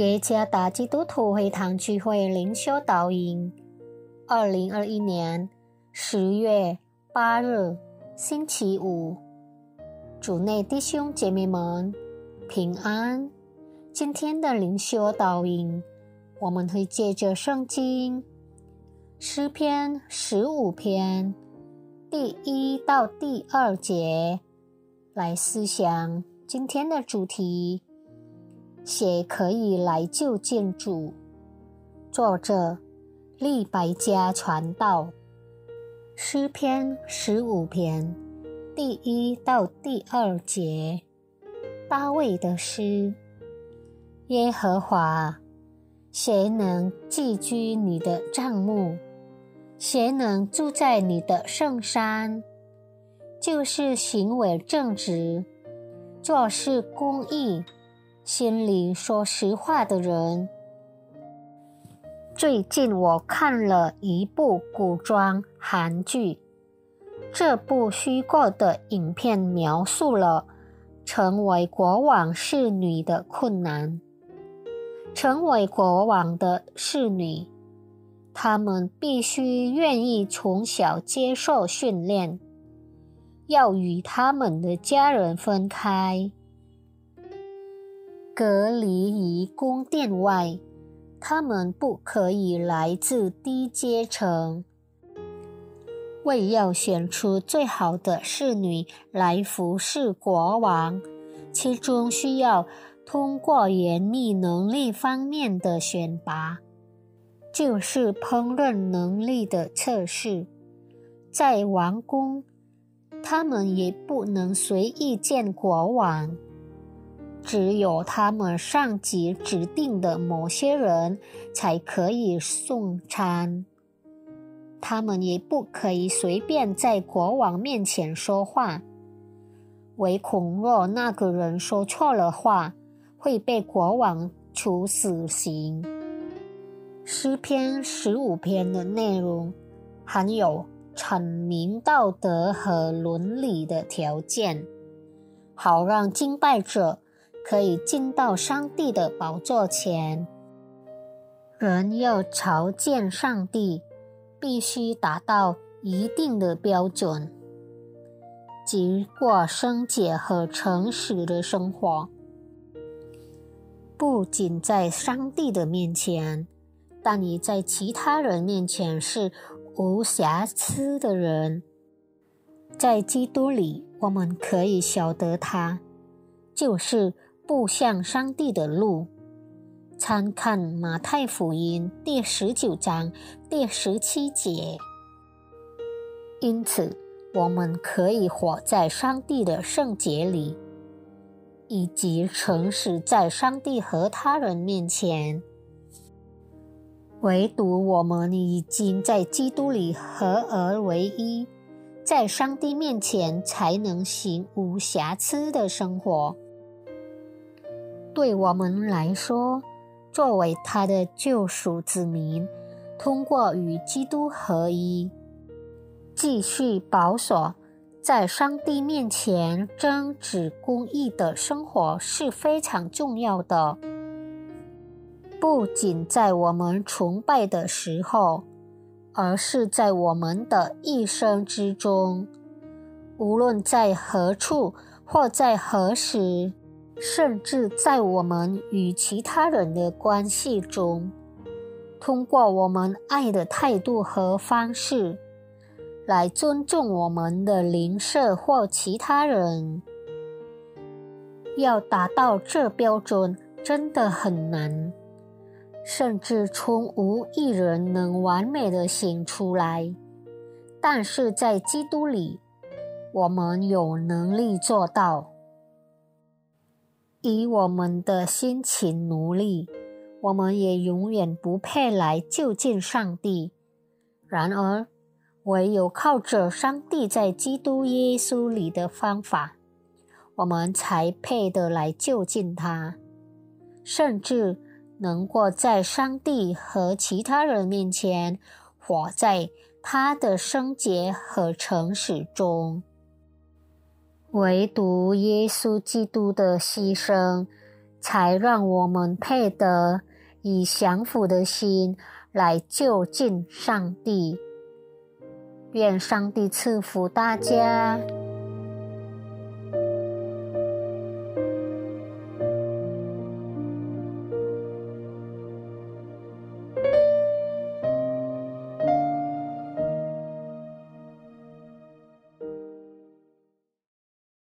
耶加达基督徒会堂聚会灵修导引，二零二一年十月八日星期五，主内弟兄姐妹们平安。今天的灵修导引，我们会借着圣经诗篇十五篇第一到第二节来思想今天的主题。写可以来救建筑。作者：利白家传道。诗篇十五篇第一到第二节，大卫的诗。耶和华，谁能寄居你的帐幕？谁能住在你的圣山？就是行为正直，做事公义。心里说实话的人。最近我看了一部古装韩剧，这部虚构的影片描述了成为国王侍女的困难。成为国王的侍女，他们必须愿意从小接受训练，要与他们的家人分开。隔离于宫殿外，他们不可以来自低阶层。为要选出最好的侍女来服侍国王，其中需要通过严密能力方面的选拔，就是烹饪能力的测试。在王宫，他们也不能随意见国王。只有他们上级指定的某些人才可以送餐，他们也不可以随便在国王面前说话，唯恐若那个人说错了话，会被国王处死刑。诗篇十五篇的内容含有阐明道德和伦理的条件，好让敬拜者。可以进到上帝的宝座前。人要朝见上帝，必须达到一定的标准，即过圣洁和诚实的生活。不仅在上帝的面前，但你在其他人面前是无瑕疵的人。在基督里，我们可以晓得他就是。步向上帝的路，参看马太福音第十九章第十七节。因此，我们可以活在上帝的圣洁里，以及诚实在上帝和他人面前。唯独我们已经在基督里合而为一，在上帝面前才能行无瑕疵的生活。对我们来说，作为他的救赎子民，通过与基督合一，继续保守在上帝面前争执公义的生活是非常重要的。不仅在我们崇拜的时候，而是在我们的一生之中，无论在何处或在何时。甚至在我们与其他人的关系中，通过我们爱的态度和方式，来尊重我们的邻舍或其他人。要达到这标准真的很难，甚至从无一人能完美的行出来。但是在基督里，我们有能力做到。以我们的辛勤努力，我们也永远不配来就近上帝。然而，唯有靠着上帝在基督耶稣里的方法，我们才配得来就近他，甚至能够在上帝和其他人面前活在他的圣洁和诚实中。唯独耶稣基督的牺牲，才让我们配得以降服的心来就近上帝。愿上帝赐福大家。